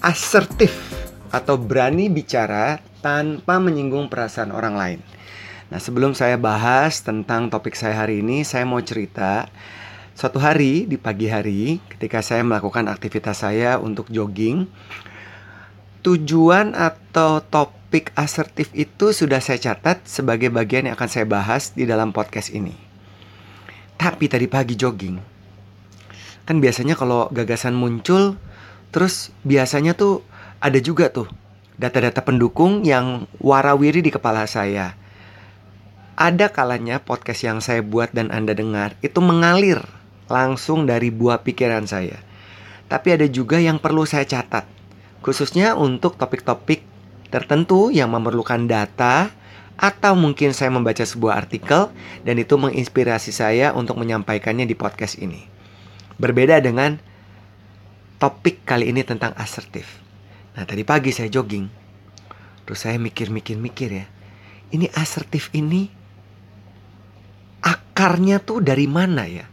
asertif atau berani bicara tanpa menyinggung perasaan orang lain. Nah, sebelum saya bahas tentang topik saya hari ini, saya mau cerita suatu hari di pagi hari ketika saya melakukan aktivitas saya untuk jogging, tujuan atau topik asertif itu sudah saya catat sebagai bagian yang akan saya bahas di dalam podcast ini. Tapi tadi pagi jogging, kan biasanya kalau gagasan muncul, terus biasanya tuh ada juga tuh data-data pendukung yang warawiri di kepala saya ada kalanya podcast yang saya buat dan Anda dengar itu mengalir langsung dari buah pikiran saya. Tapi ada juga yang perlu saya catat, khususnya untuk topik-topik tertentu yang memerlukan data atau mungkin saya membaca sebuah artikel dan itu menginspirasi saya untuk menyampaikannya di podcast ini. Berbeda dengan topik kali ini tentang asertif. Nah, tadi pagi saya jogging. Terus saya mikir-mikir-mikir ya. Ini asertif ini akarnya tuh dari mana ya?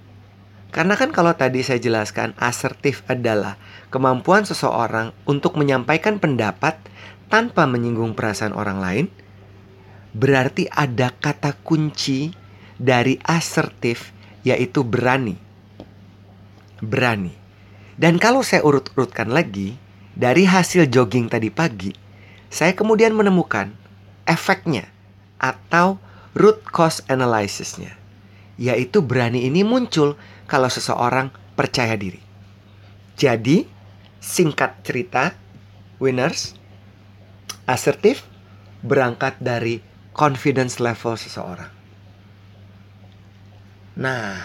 Karena kan kalau tadi saya jelaskan asertif adalah kemampuan seseorang untuk menyampaikan pendapat tanpa menyinggung perasaan orang lain. Berarti ada kata kunci dari asertif yaitu berani. Berani. Dan kalau saya urut-urutkan lagi dari hasil jogging tadi pagi, saya kemudian menemukan efeknya atau root cause analysisnya yaitu berani ini muncul kalau seseorang percaya diri. Jadi, singkat cerita, winners, asertif berangkat dari confidence level seseorang. Nah,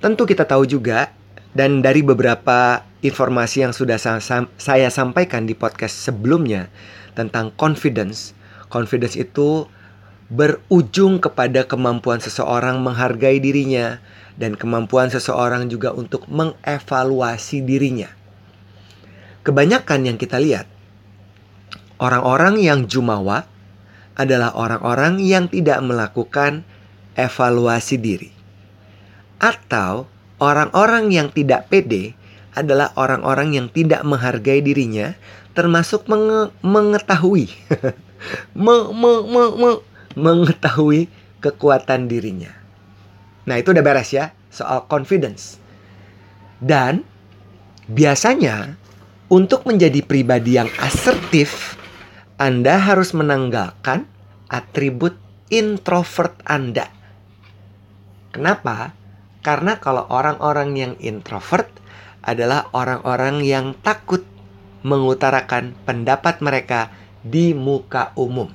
tentu kita tahu juga dan dari beberapa informasi yang sudah saya sampaikan di podcast sebelumnya tentang confidence, confidence itu berujung kepada kemampuan seseorang menghargai dirinya dan kemampuan seseorang juga untuk mengevaluasi dirinya. Kebanyakan yang kita lihat, orang-orang yang jumawa adalah orang-orang yang tidak melakukan evaluasi diri. Atau orang-orang yang tidak pede adalah orang-orang yang tidak menghargai dirinya termasuk menge mengetahui me, me, me, me, mengetahui kekuatan dirinya. Nah, itu udah beres ya soal confidence. Dan biasanya untuk menjadi pribadi yang asertif, Anda harus menanggalkan atribut introvert Anda. Kenapa? Karena kalau orang-orang yang introvert adalah orang-orang yang takut mengutarakan pendapat mereka di muka umum.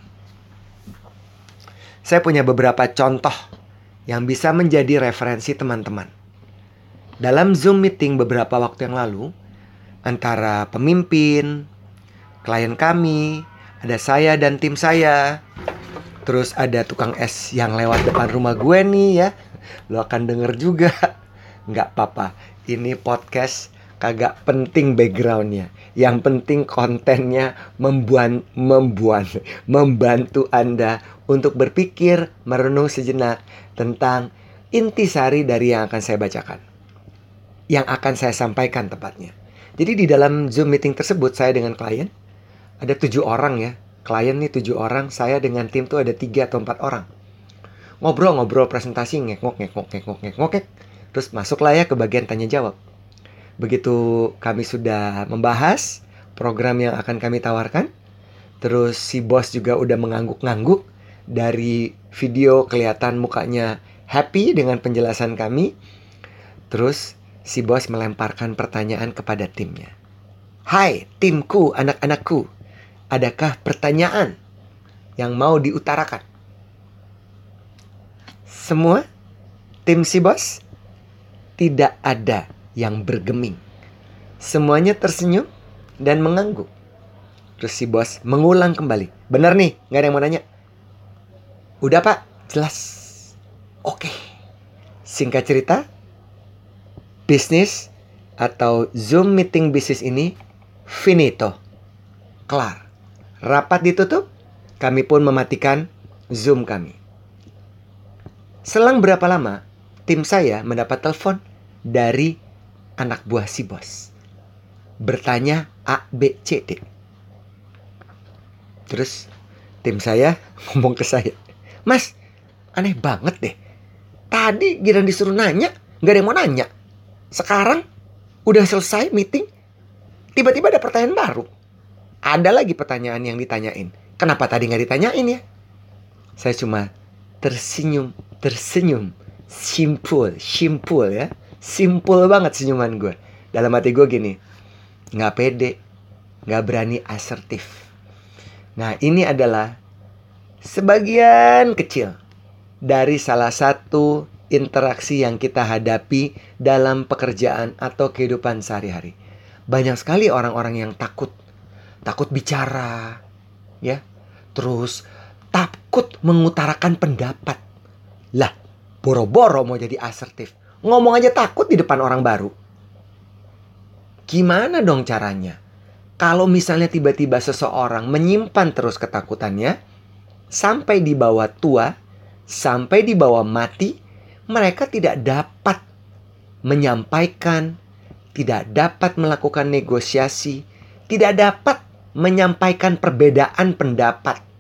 Saya punya beberapa contoh yang bisa menjadi referensi teman-teman. Dalam Zoom meeting beberapa waktu yang lalu, antara pemimpin, klien kami, ada saya dan tim saya, terus ada tukang es yang lewat depan rumah gue nih ya, lo akan denger juga. Nggak apa-apa, ini podcast kagak penting backgroundnya. Yang penting kontennya membuat membuat membantu Anda untuk berpikir merenung sejenak tentang intisari dari yang akan saya bacakan. Yang akan saya sampaikan tepatnya. Jadi di dalam Zoom meeting tersebut saya dengan klien ada tujuh orang ya. Klien nih tujuh orang, saya dengan tim tuh ada tiga atau empat orang. Ngobrol-ngobrol presentasi ngekok ngekok ngekok ngekok Terus masuklah ya ke bagian tanya jawab Begitu kami sudah membahas program yang akan kami tawarkan, terus si bos juga udah mengangguk-ngangguk dari video kelihatan mukanya happy dengan penjelasan kami. Terus si bos melemparkan pertanyaan kepada timnya. Hai timku, anak-anakku, adakah pertanyaan yang mau diutarakan? Semua tim si bos tidak ada yang bergeming. Semuanya tersenyum dan mengangguk. Terus si bos mengulang kembali. Benar nih, nggak ada yang mau nanya. Udah pak, jelas. Oke. Singkat cerita, bisnis atau Zoom meeting bisnis ini finito. Kelar. Rapat ditutup, kami pun mematikan Zoom kami. Selang berapa lama, tim saya mendapat telepon dari anak buah si bos. bertanya A, B, C, D. Terus tim saya ngomong ke saya, Mas, aneh banget deh. Tadi giliran disuruh nanya, gak ada yang mau nanya. Sekarang udah selesai meeting, tiba-tiba ada pertanyaan baru. Ada lagi pertanyaan yang ditanyain. Kenapa tadi nggak ditanyain ya? Saya cuma tersenyum, tersenyum. Simpul, simpul ya. Simpul banget senyuman gue. Dalam hati gue gini, nggak pede, nggak berani asertif. Nah ini adalah sebagian kecil dari salah satu interaksi yang kita hadapi dalam pekerjaan atau kehidupan sehari-hari. Banyak sekali orang-orang yang takut, takut bicara, ya, terus takut mengutarakan pendapat. Lah, boro-boro mau jadi asertif, ngomong aja takut di depan orang baru. Gimana dong caranya? Kalau misalnya tiba-tiba seseorang menyimpan terus ketakutannya, sampai di bawah tua, sampai di bawah mati, mereka tidak dapat menyampaikan, tidak dapat melakukan negosiasi, tidak dapat menyampaikan perbedaan pendapat.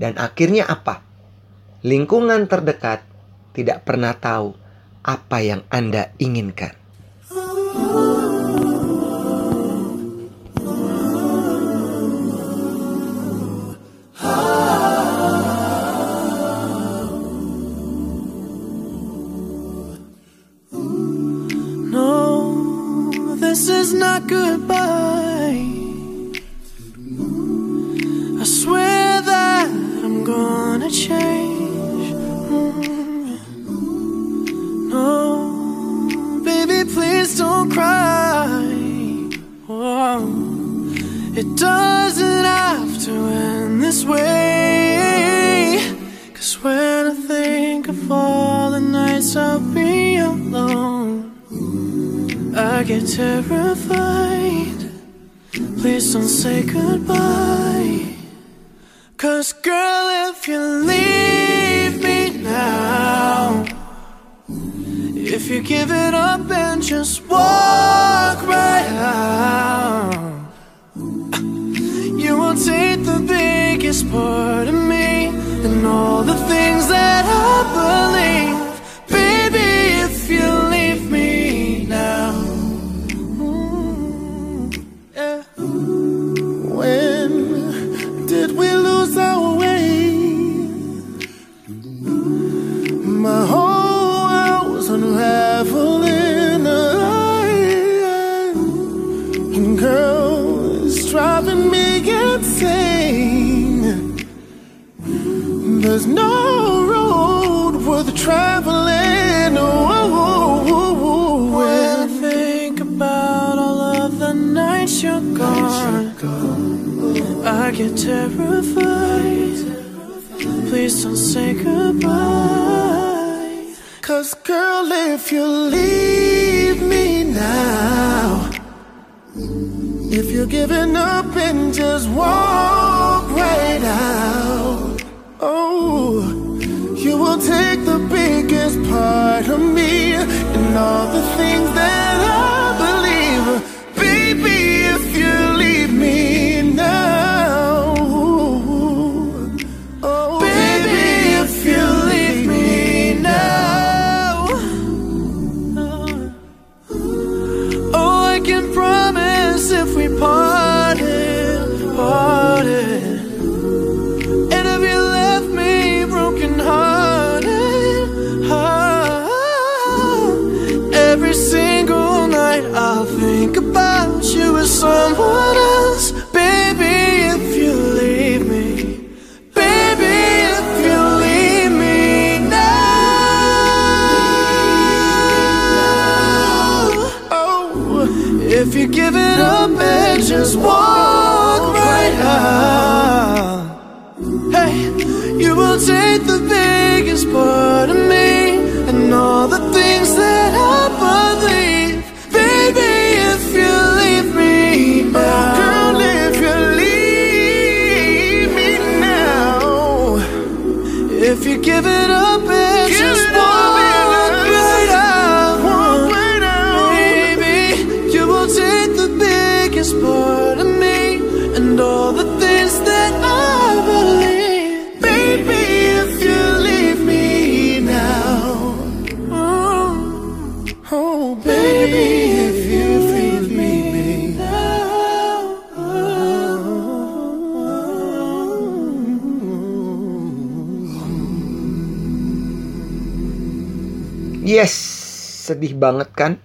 Dan akhirnya apa? Lingkungan terdekat tidak pernah tahu apa yang Anda inginkan. Mm. It doesn't have to end this way. Cause when I think of all the nights I'll be alone, I get terrified. Please don't say goodbye. Cause girl, if you leave me now, if you give it up and just walk right out you will take the biggest part of me nights you're gone, I get terrified. Please don't say goodbye. Cause, girl, if you leave me now. If you're giving up and just walk right out, oh, you will take the biggest part of me and all the things that I up just walk right out. Hey, you will take the biggest part of me and all the things that sedih banget kan?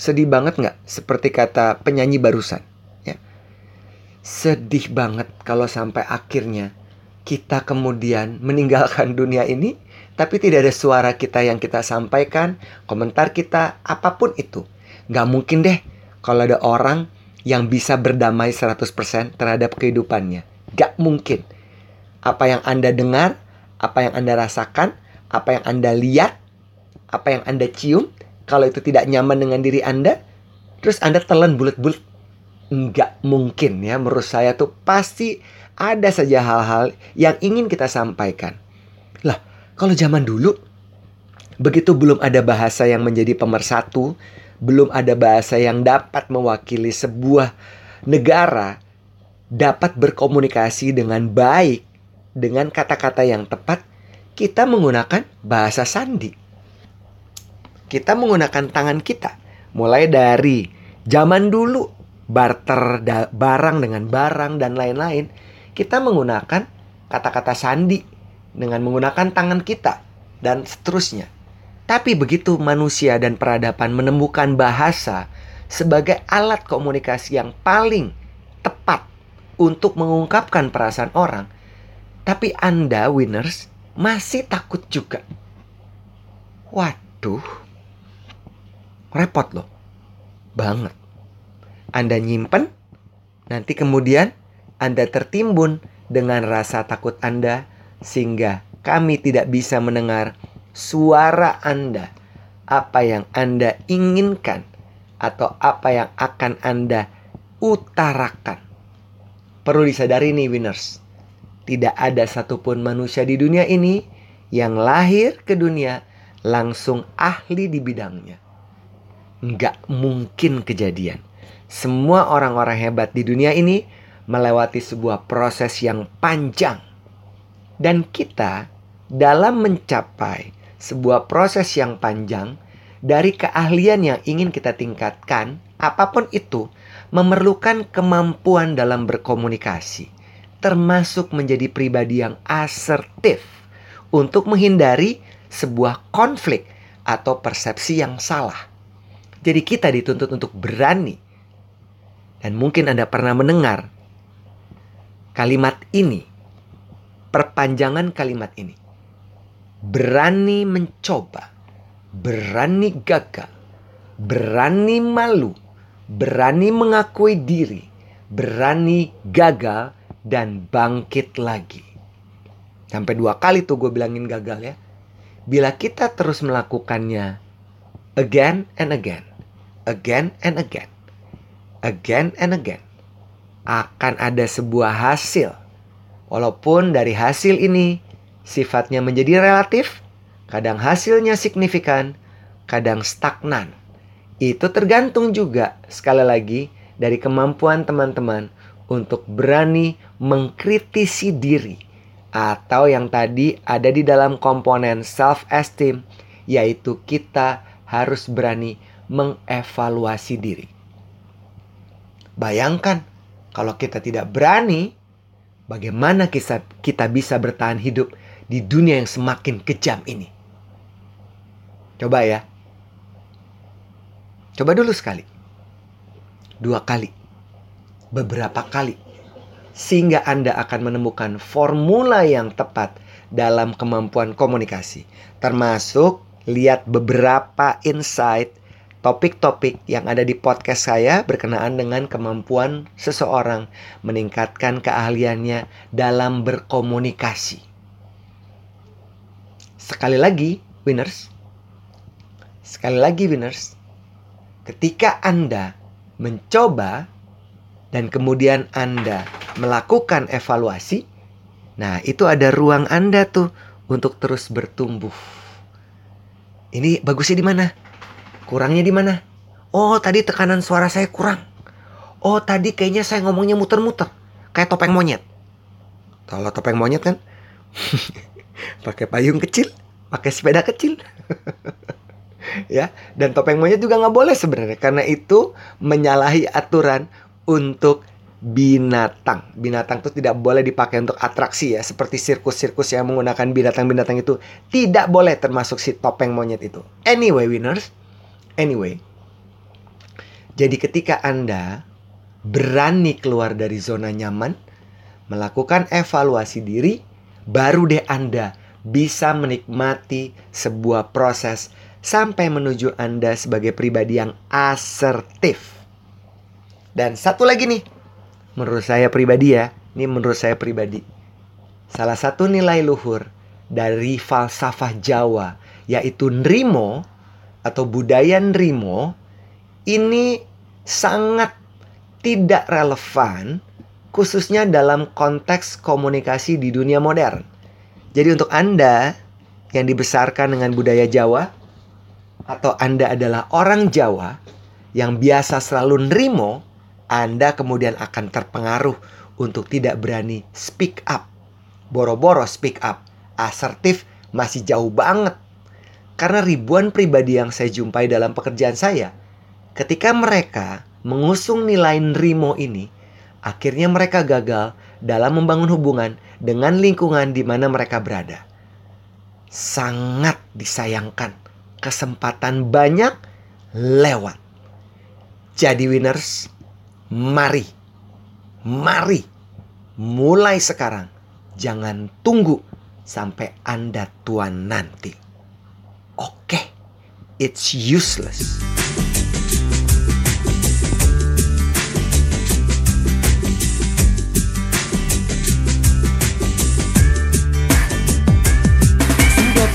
Sedih banget nggak? Seperti kata penyanyi barusan. Ya. Sedih banget kalau sampai akhirnya kita kemudian meninggalkan dunia ini, tapi tidak ada suara kita yang kita sampaikan, komentar kita, apa pun itu. Nggak mungkin deh kalau ada orang yang bisa berdamai 100% terhadap kehidupannya. Nggak mungkin. Apa yang Anda dengar, apa yang Anda rasakan, apa yang Anda lihat, apa yang Anda cium, kalau itu tidak nyaman dengan diri Anda, terus Anda telan bulat-bulat. Enggak mungkin ya, menurut saya tuh pasti ada saja hal-hal yang ingin kita sampaikan. Lah, kalau zaman dulu, begitu belum ada bahasa yang menjadi pemersatu, belum ada bahasa yang dapat mewakili sebuah negara, dapat berkomunikasi dengan baik, dengan kata-kata yang tepat, kita menggunakan bahasa sandi kita menggunakan tangan kita. Mulai dari zaman dulu barter barang dengan barang dan lain-lain, kita menggunakan kata-kata sandi dengan menggunakan tangan kita dan seterusnya. Tapi begitu manusia dan peradaban menemukan bahasa sebagai alat komunikasi yang paling tepat untuk mengungkapkan perasaan orang, tapi Anda winners masih takut juga. Waduh, repot loh. Banget. Anda nyimpen, nanti kemudian Anda tertimbun dengan rasa takut Anda sehingga kami tidak bisa mendengar suara Anda, apa yang Anda inginkan atau apa yang akan Anda utarakan. Perlu disadari nih winners, tidak ada satupun manusia di dunia ini yang lahir ke dunia langsung ahli di bidangnya nggak mungkin kejadian. Semua orang-orang hebat di dunia ini melewati sebuah proses yang panjang. Dan kita dalam mencapai sebuah proses yang panjang dari keahlian yang ingin kita tingkatkan, apa pun itu, memerlukan kemampuan dalam berkomunikasi, termasuk menjadi pribadi yang asertif untuk menghindari sebuah konflik atau persepsi yang salah. Jadi kita dituntut untuk berani. Dan mungkin Anda pernah mendengar kalimat ini. Perpanjangan kalimat ini. Berani mencoba. Berani gagal. Berani malu. Berani mengakui diri. Berani gagal dan bangkit lagi. Sampai dua kali tuh gue bilangin gagal ya. Bila kita terus melakukannya again and again again and again, again and again, akan ada sebuah hasil. Walaupun dari hasil ini sifatnya menjadi relatif, kadang hasilnya signifikan, kadang stagnan. Itu tergantung juga sekali lagi dari kemampuan teman-teman untuk berani mengkritisi diri atau yang tadi ada di dalam komponen self esteem yaitu kita harus berani mengevaluasi diri. Bayangkan kalau kita tidak berani, bagaimana kita, bisa bertahan hidup di dunia yang semakin kejam ini. Coba ya. Coba dulu sekali. Dua kali. Beberapa kali. Sehingga Anda akan menemukan formula yang tepat dalam kemampuan komunikasi. Termasuk lihat beberapa insight topik-topik yang ada di podcast saya berkenaan dengan kemampuan seseorang meningkatkan keahliannya dalam berkomunikasi. Sekali lagi, winners. Sekali lagi, winners. Ketika Anda mencoba dan kemudian Anda melakukan evaluasi, nah itu ada ruang Anda tuh untuk terus bertumbuh. Ini bagusnya di mana? Kurangnya di mana? Oh, tadi tekanan suara saya kurang. Oh, tadi kayaknya saya ngomongnya muter-muter. Kayak topeng monyet. Kalau topeng monyet kan pakai payung kecil, pakai sepeda kecil. ya, dan topeng monyet juga nggak boleh sebenarnya karena itu menyalahi aturan untuk binatang. Binatang itu tidak boleh dipakai untuk atraksi ya, seperti sirkus-sirkus yang menggunakan binatang-binatang itu tidak boleh termasuk si topeng monyet itu. Anyway, winners. Anyway. Jadi ketika Anda berani keluar dari zona nyaman, melakukan evaluasi diri, baru deh Anda bisa menikmati sebuah proses sampai menuju Anda sebagai pribadi yang asertif. Dan satu lagi nih, menurut saya pribadi ya, ini menurut saya pribadi. Salah satu nilai luhur dari falsafah Jawa yaitu Nrimo atau budaya Nrimo ini sangat tidak relevan khususnya dalam konteks komunikasi di dunia modern. Jadi untuk Anda yang dibesarkan dengan budaya Jawa atau Anda adalah orang Jawa yang biasa selalu nerimo, Anda kemudian akan terpengaruh untuk tidak berani speak up. Boro-boro speak up, asertif masih jauh banget. Karena ribuan pribadi yang saya jumpai dalam pekerjaan saya, ketika mereka mengusung nilai nerimo ini, Akhirnya mereka gagal dalam membangun hubungan dengan lingkungan di mana mereka berada. Sangat disayangkan, kesempatan banyak lewat. Jadi winners, mari, mari, mulai sekarang. Jangan tunggu sampai Anda tua nanti. It's useless.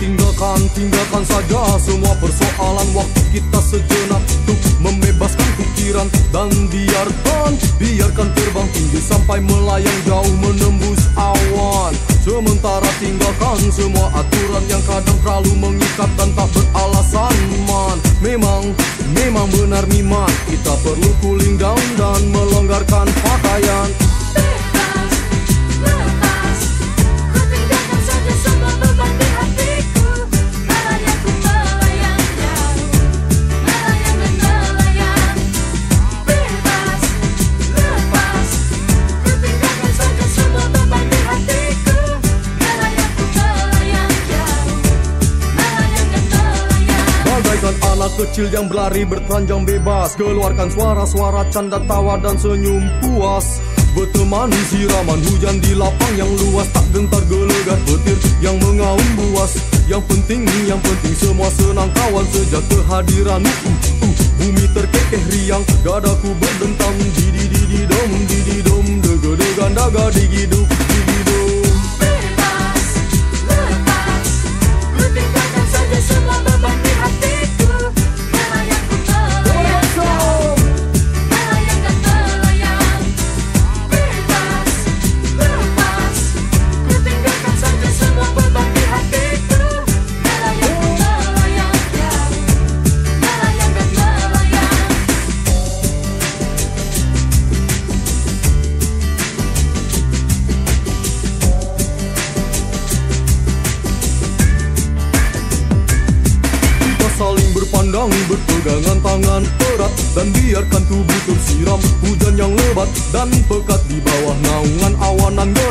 tinggalkan Tinggalkan saja semua persoalan. Waktu kita sejenak Untuk membebaskan pikiran Dan biarkan Biarkan terbang tinggi Sampai melayang jauh menembus awan Sementara tinggalkan semua aturan Yang kadang terlalu mengikat dan tak beralasan man. Memang, memang benar miman. Kita perlu cooling down dan melonggarkan pakaian kecil yang berlari bertelanjang bebas. Keluarkan suara-suara canda tawa dan senyum puas. Berteman siraman hujan di lapang yang luas. Tak gentar gelegar petir yang mengaum buas. Yang penting, yang penting semua senang kawan. Sejak kehadiran uh, uh, Bumi terkekeh riang. Dadaku berdentang Didi didi dom Didi dom. Dega dega daga digi duk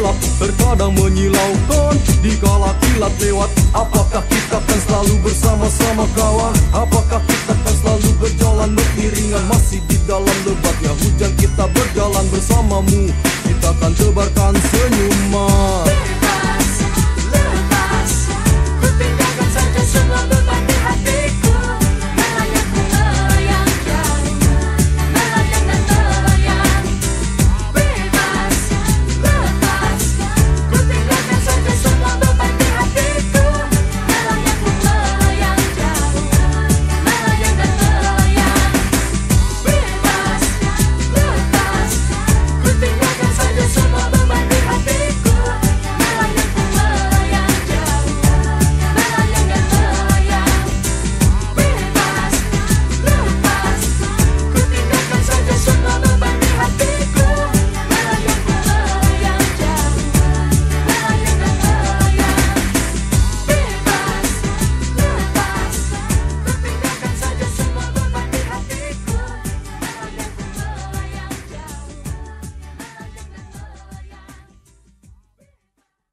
gelap Terkadang menyilaukan. Di kala kilat lewat Apakah kita akan selalu bersama-sama kawan? Apakah kita akan selalu berjalan beriringan? Masih di dalam lebatnya hujan kita berjalan bersamamu. Kita akan tebarkan senyuman